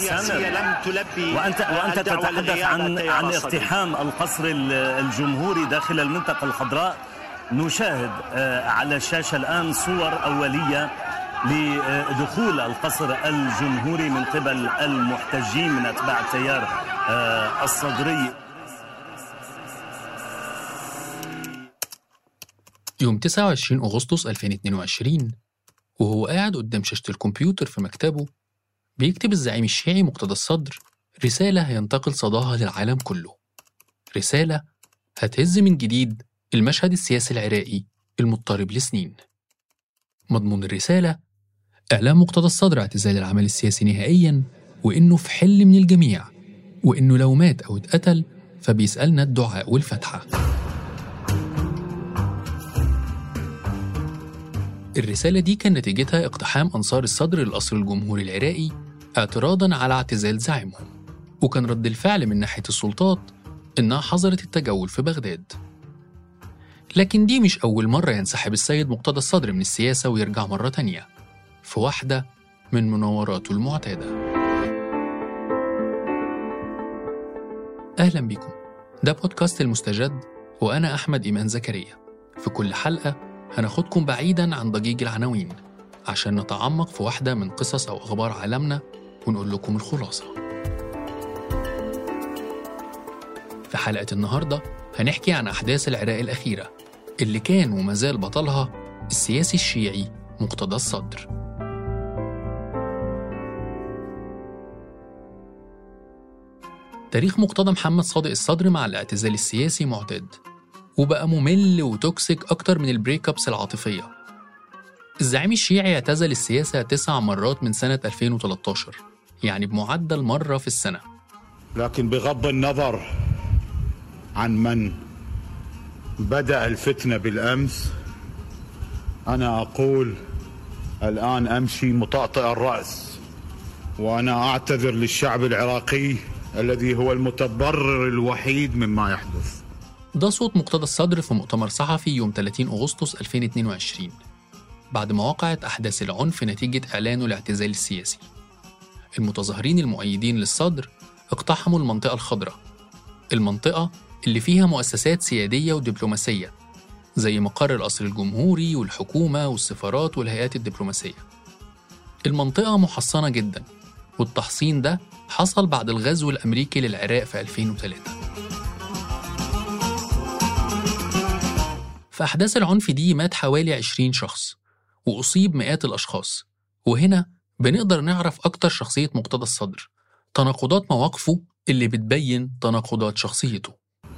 السياسية لم تلبي وأنت وأنت تتحدث عن عن اقتحام القصر الجمهوري داخل المنطقة الخضراء. نشاهد على الشاشة الآن صور أولية لدخول القصر الجمهوري من قبل المحتجين من أتباع التيار الصدري. يوم 29 أغسطس 2022 وهو قاعد قدام شاشة الكمبيوتر في مكتبه بيكتب الزعيم الشيعي مقتدى الصدر رسالة هينتقل صداها للعالم كله. رسالة هتهز من جديد المشهد السياسي العراقي المضطرب لسنين. مضمون الرسالة إعلام مقتدى الصدر اعتزال العمل السياسي نهائيا وإنه في حل من الجميع وإنه لو مات أو اتقتل فبيسألنا الدعاء والفتحة. الرسالة دي كان نتيجتها اقتحام أنصار الصدر للقصر الجمهوري العراقي اعتراضا على اعتزال زعيمهم وكان رد الفعل من ناحية السلطات إنها حظرت التجول في بغداد. لكن دي مش أول مرة ينسحب السيد مقتدى الصدر من السياسة ويرجع مرة تانية. في واحدة من مناوراته المعتادة. أهلا بكم. ده بودكاست المستجد وأنا أحمد إيمان زكريا. في كل حلقة هناخدكم بعيدا عن ضجيج العناوين عشان نتعمق في واحدة من قصص أو أخبار عالمنا ونقول لكم الخلاصة. في حلقة النهاردة هنحكي عن أحداث العراق الأخيرة اللي كان وما زال بطلها السياسي الشيعي مقتدى الصدر. تاريخ مقتدى محمد صادق الصدر مع الاعتزال السياسي معتاد وبقى ممل و toxic أكتر من ال breakups العاطفية. الزعيم الشيعي اعتزل السياسة تسع مرات من سنة 2013 يعني بمعدل مرة في السنة. لكن بغض النظر عن من بدأ الفتنة بالأمس أنا أقول الآن أمشي مطأطئ الرأس وأنا أعتذر للشعب العراقي الذي هو المتضرر الوحيد مما يحدث. ده صوت مقتدى الصدر في مؤتمر صحفي يوم 30 أغسطس 2022 بعد ما وقعت أحداث العنف نتيجة إعلانه الاعتزال السياسي. المتظاهرين المؤيدين للصدر اقتحموا المنطقة الخضراء المنطقة اللي فيها مؤسسات سيادية ودبلوماسية زي مقر القصر الجمهوري والحكومة والسفارات والهيئات الدبلوماسية. المنطقة محصنة جدا والتحصين ده حصل بعد الغزو الأمريكي للعراق في 2003 في أحداث العنف دي مات حوالي 20 شخص وأصيب مئات الأشخاص وهنا بنقدر نعرف أكتر شخصية مقتدى الصدر تناقضات مواقفه اللي بتبين تناقضات شخصيته.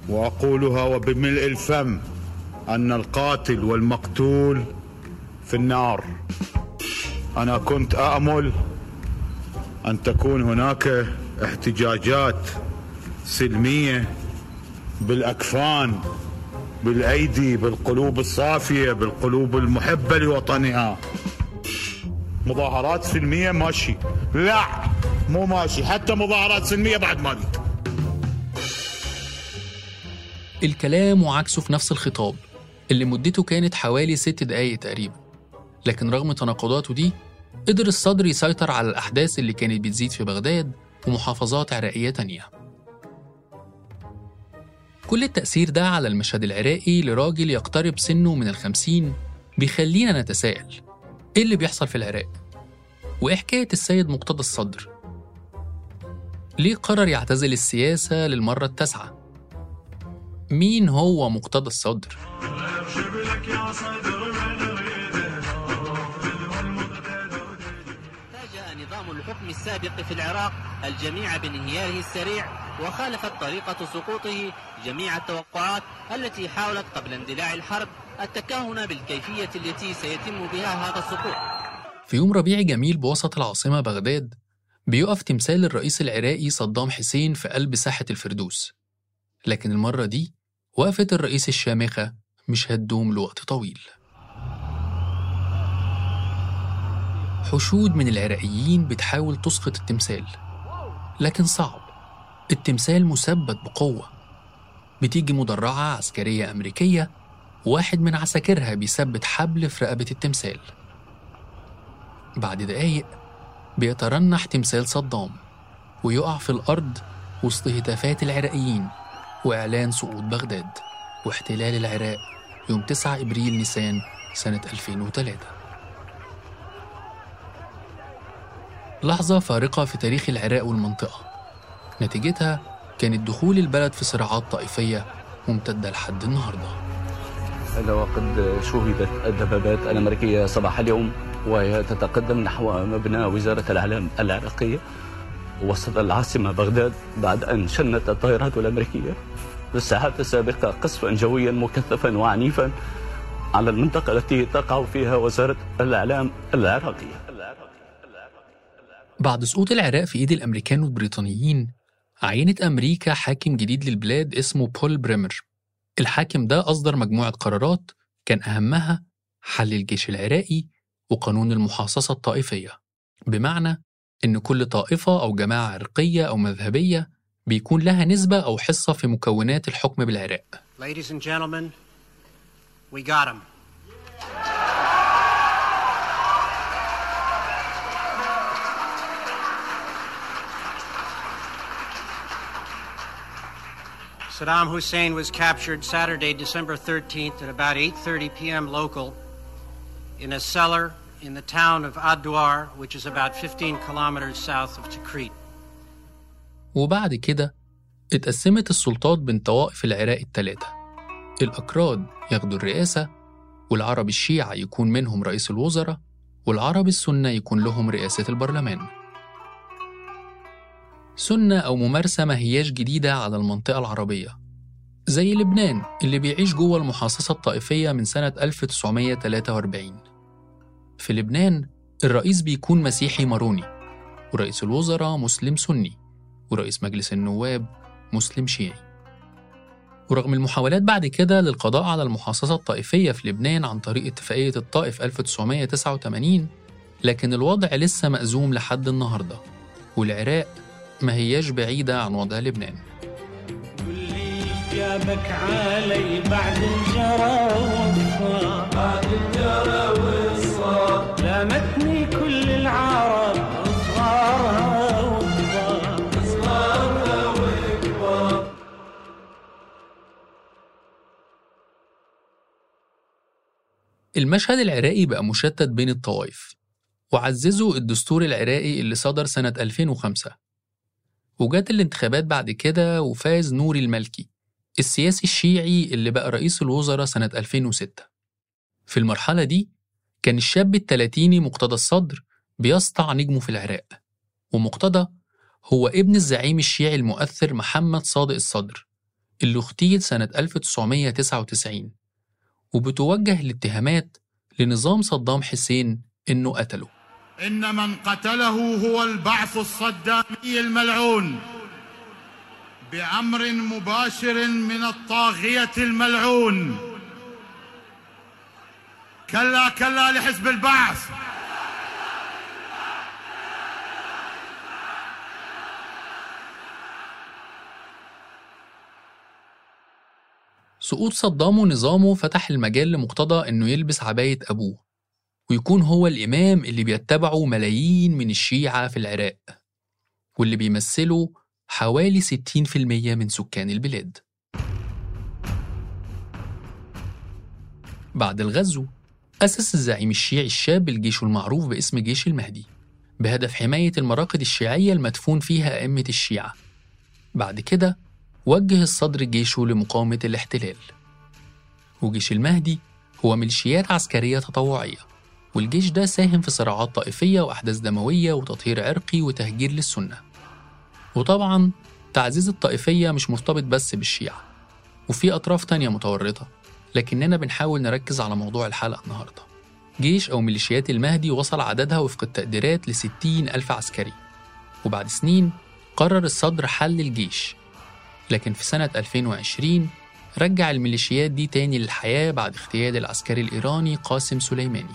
وأقولها وبملء الفم أن القاتل والمقتول في النار. أنا كنت أأمل أن تكون هناك احتجاجات سلمية بالأكفان بالأيدي بالقلوب الصافية بالقلوب المحبة لوطنها. مظاهرات سلمية ماشي. لا مو ماشي حتى مظاهرات سلمية بعد ما الكلام وعكسه في نفس الخطاب. اللي مدته كانت حوالي ست دقايق تقريبا. لكن رغم تناقضاته دي قدر الصدر يسيطر على الأحداث اللي كانت بتزيد في بغداد ومحافظات عراقية تانية. كل التأثير ده على المشهد العراقي لراجل يقترب سنه من الخمسين بيخلينا نتساءل إيه اللي بيحصل في العراق؟ وإيه حكاية السيد مقتدى الصدر؟ ليه قرر يعتزل السياسة للمرة التاسعة؟ مين هو مقتدى الصدر؟ نظام الحكم السابق في العراق الجميع بانهياره السريع وخالفت طريقة سقوطه جميع التوقعات التي حاولت قبل اندلاع الحرب التكهن بالكيفية التي سيتم بها هذا السقوط. في يوم ربيع جميل بوسط العاصمة بغداد بيقف تمثال الرئيس العراقي صدام حسين في قلب ساحة الفردوس. لكن المرة دي وقفة الرئيس الشامخة مش هتدوم لوقت طويل. حشود من العراقيين بتحاول تسقط التمثال لكن صعب. التمثال مثبت بقوة. بتيجي مدرعة عسكرية أمريكية واحد من عساكرها بيثبت حبل في رقبة التمثال. بعد دقايق بيترنح تمثال صدام ويقع في الأرض وسط هتافات العراقيين وإعلان سقوط بغداد واحتلال العراق يوم 9 إبريل نيسان سنة 2003 لحظة فارقة في تاريخ العراق والمنطقة. نتيجتها كانت دخول البلد في صراعات طائفية ممتدة لحد النهارده. هذا وقد شوهدت الدبابات الأمريكية صباح اليوم وهي تتقدم نحو مبنى وزارة الإعلام العراقية وسط العاصمة بغداد بعد أن شنت الطائرات الأمريكية في الساعات السابقة قصفا جويا مكثفا وعنيفا على المنطقة التي تقع فيها وزارة الإعلام العراقية. بعد سقوط العراق في إيد الأمريكان والبريطانيين عينت أمريكا حاكم جديد للبلاد اسمه بول بريمر. الحاكم ده أصدر مجموعة قرارات كان أهمها حل الجيش العراقي وقانون المحاصصة الطائفية بمعنى إن كل طائفة أو جماعة عرقية أو مذهبية بيكون لها نسبة أو حصة في مكونات الحكم بالعراق Ladies and gentlemen, we got. Saddam Hussein was captured Saturday, December 13th at about 8:30 p.m. local in a cellar in the town of Ad-Duar, which is about 15 kilometers south of Tikrit. وبعد كده اتقسمت السلطات بين طوائف العراق الثلاثة الأكراد ياخدوا الرئاسة والعرب الشيعة يكون منهم رئيس الوزراء والعرب السنة يكون لهم رئاسة البرلمان سنة أو ممارسة ما هياش جديدة على المنطقة العربية. زي لبنان اللي بيعيش جوه المحاصصة الطائفية من سنة 1943 في لبنان الرئيس بيكون مسيحي ماروني ورئيس الوزراء مسلم سني ورئيس مجلس النواب مسلم شيعي. ورغم المحاولات بعد كده للقضاء على المحاصصة الطائفية في لبنان عن طريق اتفاقية الطائف 1989 لكن الوضع لسه مأزوم لحد النهاردة والعراق ما هياش بعيدة عن وضع لبنان. جابك علي بعد الجرى والصار بعد الجرى والصار لامتني كل العرب صغارها وكبار صغارها وكبار المشهد العراقي بقى مشتت بين الطوائف. وعززوا الدستور العراقي اللي صدر سنة 2005 وجات الانتخابات بعد كده وفاز نوري المالكي السياسي الشيعي اللي بقى رئيس الوزراء سنة 2006 في المرحلة دي كان الشاب التلاتيني مقتدى الصدر بيسطع نجمه في العراق ومقتدى هو ابن الزعيم الشيعي المؤثر محمد صادق الصدر اللي اغتيل سنة 1999 وبتوجه الاتهامات لنظام صدام حسين إنه قتله. إن من قتله هو البعث الصدامي الملعون بأمر مباشر من الطاغية الملعون. كلا كلا لحزب البعث. سقوط صدام ونظامه فتح المجال لمقتضى إنه يلبس عباية أبوه. ويكون هو الإمام اللي بيتبعه ملايين من الشيعة في العراق واللي بيمثلوا حوالي 60% من سكان البلاد. بعد الغزو أسس الزعيم الشيعي الشاب الجيش المعروف باسم جيش المهدي بهدف حماية المراقد الشيعية المدفون فيها أئمة الشيعة. بعد كده وجه الصدر جيشه لمقاومة الاحتلال. وجيش المهدي هو ميليشيات عسكرية تطوعية والجيش ده ساهم في صراعات طائفية وأحداث دموية وتطهير عرقي وتهجير للسنة. وطبعا تعزيز الطائفية مش مرتبط بس بالشيعة وفي أطراف تانية متورطة لكننا بنحاول نركز على موضوع الحلقة النهاردة. جيش أو ميليشيات المهدي وصل عددها وفق التقديرات لستين ألف عسكري. وبعد سنين قرر الصدر حل الجيش. لكن في سنة 2020 رجع الميليشيات دي تاني للحياة بعد اغتيال العسكري الإيراني قاسم سليماني.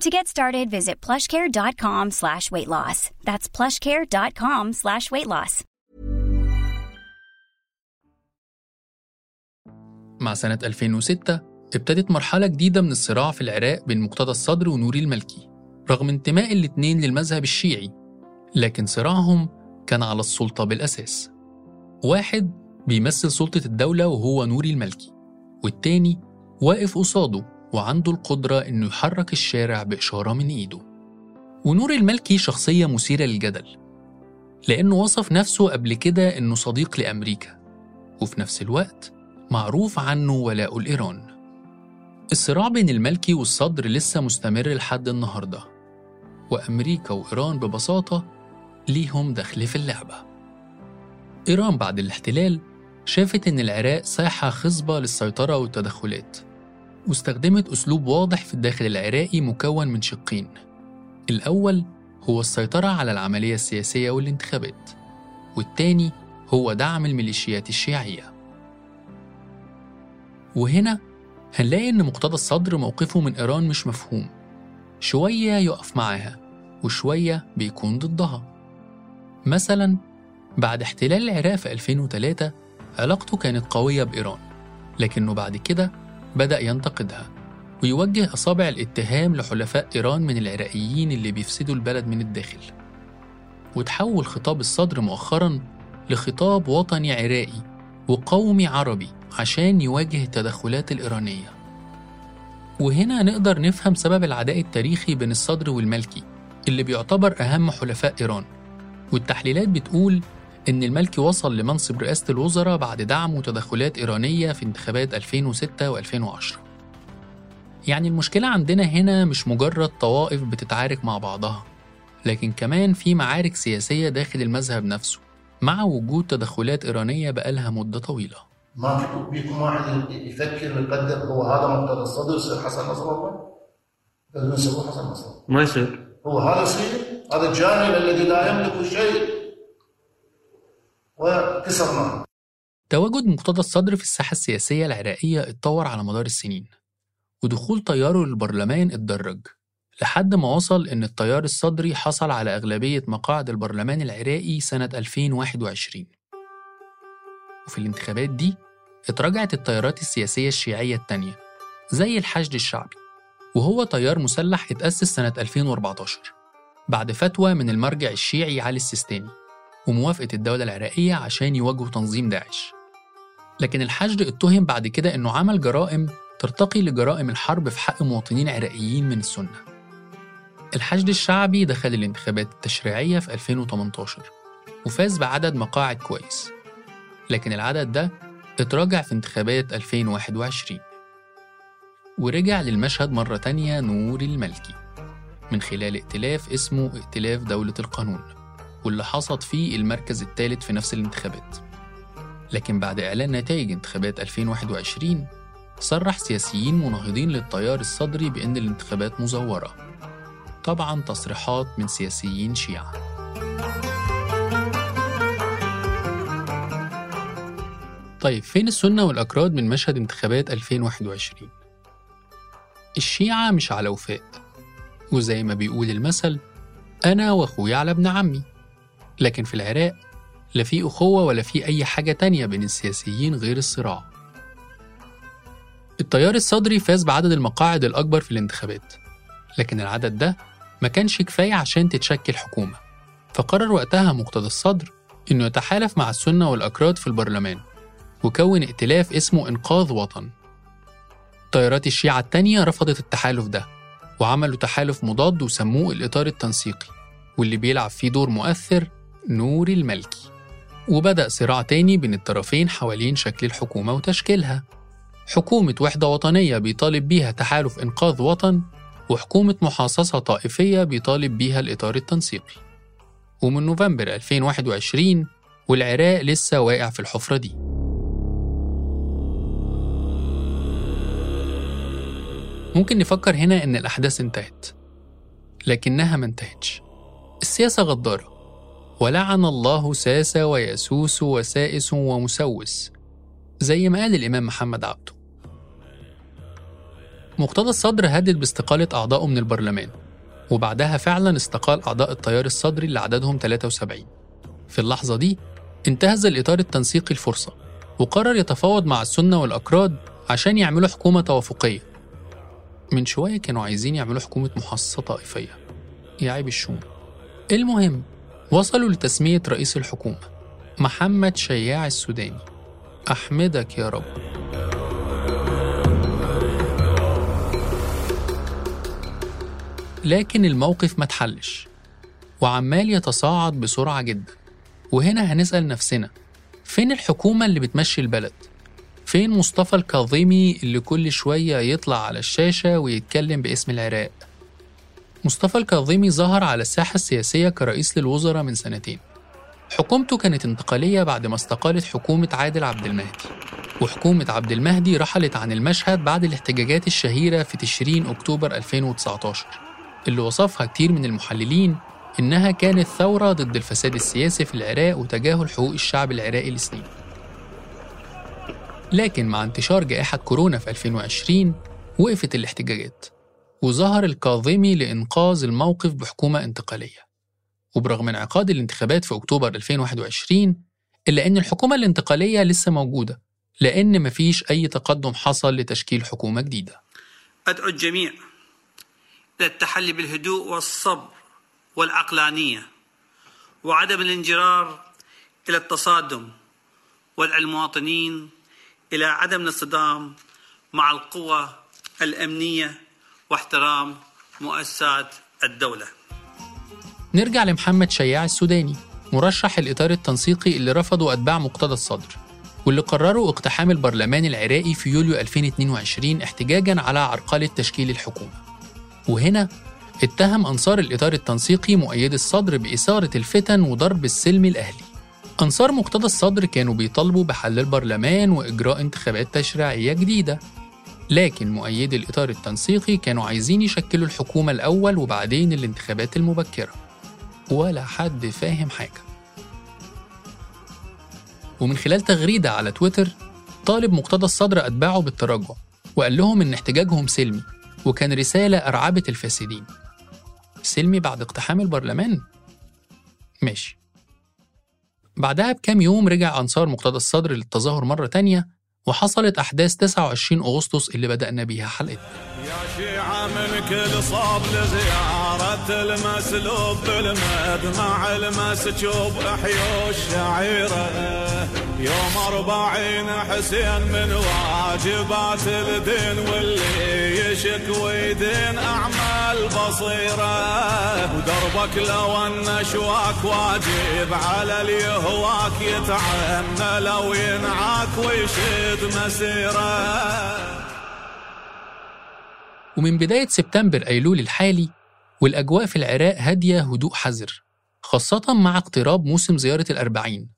To get started, visit plushcare.com slash weight loss. That's plushcare.com slash weight loss. مع سنة 2006 ابتدت مرحلة جديدة من الصراع في العراق بين مقتدى الصدر ونوري الملكي رغم انتماء الاتنين للمذهب الشيعي لكن صراعهم كان على السلطة بالأساس واحد بيمثل سلطة الدولة وهو نوري الملكي والتاني واقف قصاده وعنده القدرة إنه يحرك الشارع بإشارة من إيده. ونور الملكي شخصية مثيرة للجدل لأنه وصف نفسه قبل كده إنه صديق لأمريكا وفي نفس الوقت معروف عنه ولاء الإيران. الصراع بين الملكي والصدر لسه مستمر لحد النهاردة وأمريكا وإيران ببساطة ليهم دخل في اللعبة. إيران بعد الاحتلال شافت إن العراق ساحة خصبة للسيطرة والتدخلات. واستخدمت أسلوب واضح في الداخل العراقي مكون من شقين. الأول هو السيطرة على العملية السياسية والانتخابات والتاني هو دعم الميليشيات الشيعية. وهنا هنلاقي إن مقتدى الصدر موقفه من إيران مش مفهوم. شوية يقف معاها وشوية بيكون ضدها. مثلا بعد احتلال العراق في 2003 علاقته كانت قوية بإيران لكنه بعد كده بدأ ينتقدها ويوجه أصابع الاتهام لحلفاء إيران من العراقيين اللي بيفسدوا البلد من الداخل. وتحول خطاب الصدر مؤخرا لخطاب وطني عراقي وقومي عربي عشان يواجه التدخلات الإيرانية. وهنا نقدر نفهم سبب العداء التاريخي بين الصدر والملكي اللي بيعتبر أهم حلفاء إيران. والتحليلات بتقول إن الملكي وصل لمنصب رئاسة الوزراء بعد دعم وتدخلات إيرانية في انتخابات 2006 و2010 يعني المشكلة عندنا هنا مش مجرد طوائف بتتعارك مع بعضها لكن كمان في معارك سياسية داخل المذهب نفسه مع وجود تدخلات إيرانية بقالها مدة طويلة. ما بيكون واحد يفكر ويقدر هو هذا مقتدى الصدر يصير حسن نصر الله لازم يسوي حسن نصر. الله ما يصير. هو هذا يصير هذا الجاهل الذي لا يملك شيء. وكسرناه. تواجد مقتدى الصدر في الساحة السياسية العراقية اتطور على مدار السنين ودخول تياره للبرلمان اتدرج لحد ما وصل إن التيار الصدري حصل على أغلبية مقاعد البرلمان العراقي سنة 2021 وفي الانتخابات دي اتراجعت التيارات السياسية الشيعية التانية زي الحشد الشعبي وهو تيار مسلح اتأسس سنة 2014 بعد فتوى من المرجع الشيعي علي السيستاني. وموافقة الدولة العراقية عشان يواجهوا تنظيم داعش. لكن الحشد اتهم بعد كده إنه عمل جرائم ترتقي لجرائم الحرب في حق مواطنين عراقيين من السنة. الحشد الشعبي دخل الانتخابات التشريعية في 2018 وفاز بعدد مقاعد كويس. لكن العدد ده اتراجع في انتخابات 2021 ورجع للمشهد مرة تانية نور الملكي من خلال ائتلاف اسمه ائتلاف دولة القانون. واللي حصد فيه المركز الثالث في نفس الانتخابات. لكن بعد إعلان نتائج انتخابات 2021 صرح سياسيين مناهضين للتيار الصدري بأن الانتخابات مزورة. طبعا تصريحات من سياسيين شيعة. طيب فين السنة والأكراد من مشهد انتخابات 2021؟ الشيعة مش على وفاء وزي ما بيقول المثل أنا وأخويا على ابن عمي. لكن في العراق لا في أخوة ولا في أي حاجة تانية بين السياسيين غير الصراع. التيار الصدري فاز بعدد المقاعد الأكبر في الانتخابات لكن العدد ده ما كانش كفاية عشان تتشكل حكومة. فقرر وقتها مقتدى الصدر إنه يتحالف مع السنة والأكراد في البرلمان وكون ائتلاف اسمه إنقاذ وطن. تيارات الشيعة التانية رفضت التحالف ده وعملوا تحالف مضاد وسموه الإطار التنسيقي واللي بيلعب فيه دور مؤثر نور الملكي وبدأ صراع تاني بين الطرفين حوالين شكل الحكومة وتشكيلها. حكومة وحدة وطنية بيطالب بيها تحالف إنقاذ وطن وحكومة محاصصة طائفية بيطالب بيها الإطار التنسيقي. ومن نوفمبر 2021 والعراق لسه واقع في الحفرة دي. ممكن نفكر هنا إن الأحداث انتهت لكنها ما انتهتش. السياسة غدارة. ولعن الله ساس ويسوس وسائس ومسوس زي ما قال الإمام محمد عبده. مقتدى الصدر هدد باستقالة أعضائه من البرلمان وبعدها فعلا استقال أعضاء التيار الصدري اللي عددهم 73 في اللحظة دي انتهز الإطار التنسيقي الفرصة وقرر يتفاوض مع السنة والأكراد عشان يعملوا حكومة توافقية. من شوية كانوا عايزين يعملوا حكومة محاصصة طائفية. يا عيب الشوم. المهم وصلوا لتسمية رئيس الحكومة محمد شياع السوداني أحمدك يا رب لكن الموقف ما اتحلش وعمال يتصاعد بسرعة جدا وهنا هنسأل نفسنا فين الحكومة اللي بتمشي البلد؟ فين مصطفى الكاظمي اللي كل شوية يطلع على الشاشة ويتكلم باسم العراق؟ مصطفى الكاظمي ظهر على الساحة السياسية كرئيس للوزراء من سنتين. حكومته كانت انتقالية بعد ما استقالت حكومة عادل عبد المهدي. وحكومة عبد المهدي رحلت عن المشهد بعد الاحتجاجات الشهيرة في تشرين أكتوبر 2019 اللي وصفها كتير من المحللين إنها كانت ثورة ضد الفساد السياسي في العراق وتجاهل حقوق الشعب العراقي لسنين. لكن مع انتشار جائحة كورونا في 2020 وقفت الاحتجاجات. وظهر الكاظمي لإنقاذ الموقف بحكومة انتقالية. وبرغم انعقاد الانتخابات في أكتوبر 2021 إلا أن الحكومة الانتقالية لسه موجودة لأن مفيش أي تقدم حصل لتشكيل حكومة جديدة. أدعو الجميع إلى التحلي بالهدوء والصبر والعقلانية وعدم الانجرار إلى التصادم ودع المواطنين إلى عدم الاصطدام مع القوى الأمنية واحترام مؤسسات الدولة. نرجع لمحمد شياع السوداني مرشح الإطار التنسيقي اللي رفضه أتباع مقتدى الصدر واللي قرروا اقتحام البرلمان العراقي في يوليو 2022 احتجاجا على عرقلة تشكيل الحكومة. وهنا اتهم أنصار الإطار التنسيقي مؤيد الصدر بإثارة الفتن وضرب السلم الأهلي. أنصار مقتدى الصدر كانوا بيطالبوا بحل البرلمان وإجراء انتخابات تشريعية جديدة. لكن مؤيدي الإطار التنسيقي كانوا عايزين يشكلوا الحكومة الأول وبعدين الانتخابات المبكرة. ولا حد فاهم حاجة. ومن خلال تغريدة على تويتر طالب مقتدى الصدر أتباعه بالتراجع وقال لهم إن احتجاجهم سلمي وكان رسالة أرعبت الفاسدين. سلمي بعد اقتحام البرلمان؟ ماشي. بعدها بكام يوم رجع أنصار مقتدى الصدر للتظاهر مرة تانية وحصلت أحداث 29 أغسطس اللي بدأنا بيها حلقتنا. من كل صوب لزيارة المسلوب بالمدمع المسجوب احيوا الشعيرة يوم أربعين حسين من واجبات الدين واللي يشك ويدين أعمال بصيرة. ودربك لو أن شواك واجب على اليهواك يتعنى لو ينعاك ويشد مسيرة. ومن بداية سبتمبر أيلول الحالي والأجواء في العراق هادية هدوء حذر خاصة مع اقتراب موسم زيارة الأربعين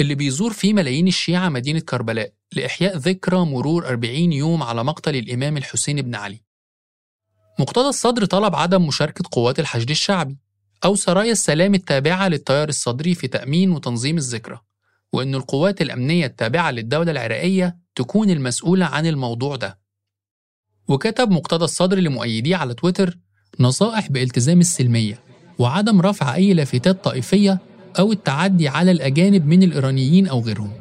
اللي بيزور فيه ملايين الشيعة مدينة كربلاء لإحياء ذكرى مرور 40 يوم على مقتل الإمام الحسين بن علي. مقتدى الصدر طلب عدم مشاركة قوات الحشد الشعبي أو سرايا السلام التابعة للتيار الصدري في تأمين وتنظيم الذكرى وأن القوات الأمنية التابعة للدولة العراقية تكون المسؤولة عن الموضوع ده. وكتب مقتدى الصدر لمؤيديه على تويتر نصائح بالتزام السلمية وعدم رفع أي لافتات طائفية أو التعدي على الأجانب من الإيرانيين أو غيرهم.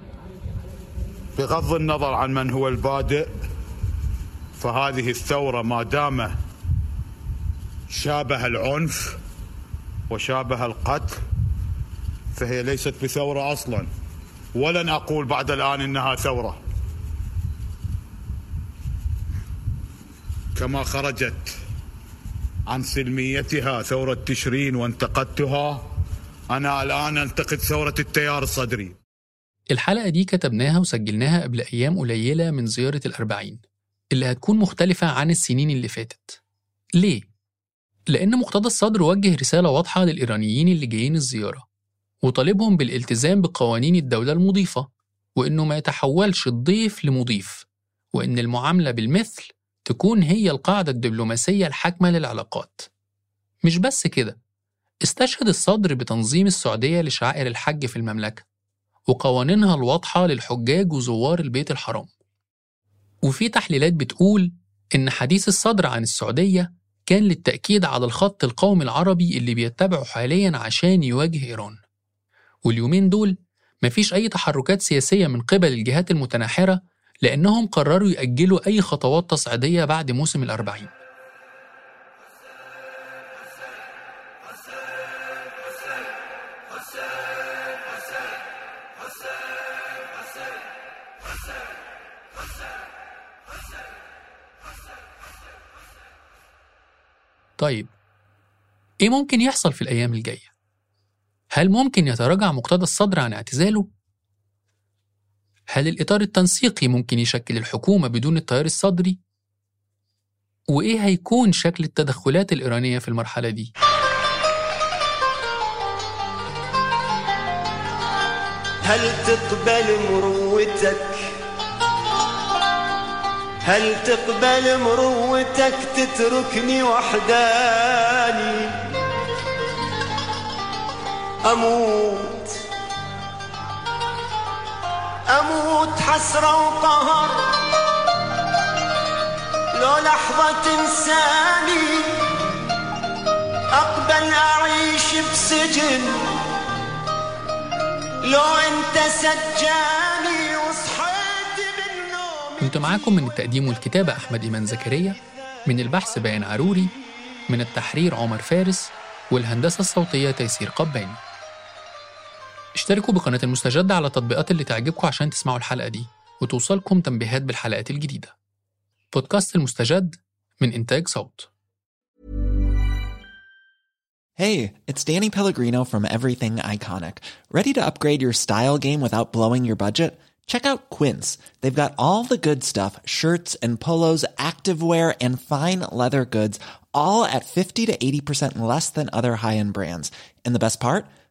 بغض النظر عن من هو البادئ فهذه الثورة ما دام شابه العنف وشابه القتل فهي ليست بثورة أصلا. ولن أقول بعد الآن إنها ثورة. كما خرجت عن سلميتها ثورة تشرين وانتقدتها أنا الآن أنتقد ثورة التيار الصدري الحلقة دي كتبناها وسجلناها قبل أيام قليلة من زيارة الأربعين اللي هتكون مختلفة عن السنين اللي فاتت ليه؟ لأن مقتدى الصدر وجه رسالة واضحة للإيرانيين اللي جايين الزيارة وطالبهم بالالتزام بقوانين الدولة المضيفة وإنه ما يتحولش الضيف لمضيف وإن المعاملة بالمثل تكون هي القاعدة الدبلوماسية الحاكمة للعلاقات. مش بس كده استشهد الصدر بتنظيم السعودية لشعائر الحج في المملكة وقوانينها الواضحة للحجاج وزوار البيت الحرام. وفي تحليلات بتقول إن حديث الصدر عن السعودية كان للتأكيد على الخط القومي العربي اللي بيتبعه حاليا عشان يواجه إيران. واليومين دول مفيش أي تحركات سياسية من قبل الجهات المتناحرة لأنهم قرروا يأجلوا أي خطوات تصعيدية بعد موسم الأربعين طيب إيه ممكن يحصل في الأيام الجاية؟ هل ممكن يتراجع مقتدى الصدر عن اعتزاله؟ هل الإطار التنسيقي ممكن يشكل الحكومة بدون التيار الصدري؟ وإيه هيكون شكل التدخلات الإيرانية في المرحلة دي؟ هل تقبل مروتك هل تقبل مروتك تتركني وحداني أموت أموت حسرة وقهر لو لحظة تنساني أقبل أعيش بسجن لو أنت سجاني وصحيت بالنوم كنت معاكم من التقديم والكتابة أحمد إيمان زكريا من البحث بيان عروري من التحرير عمر فارس والهندسة الصوتية تيسير قباني اشتركوا بقناة المستجد على التطبيقات اللي تعجبكم عشان تسمعوا الحلقة دي وتوصلكم تنبيهات بالحلقات الجديدة بودكاست المستجد من إنتاج صوت Hey, it's Danny Pellegrino from Everything Iconic. Ready to upgrade your style game without blowing your budget? Check out Quince. They've got all the good stuff shirts and polos, activewear, and fine leather goods, all at 50 to 80% less than other high end brands. And the best part?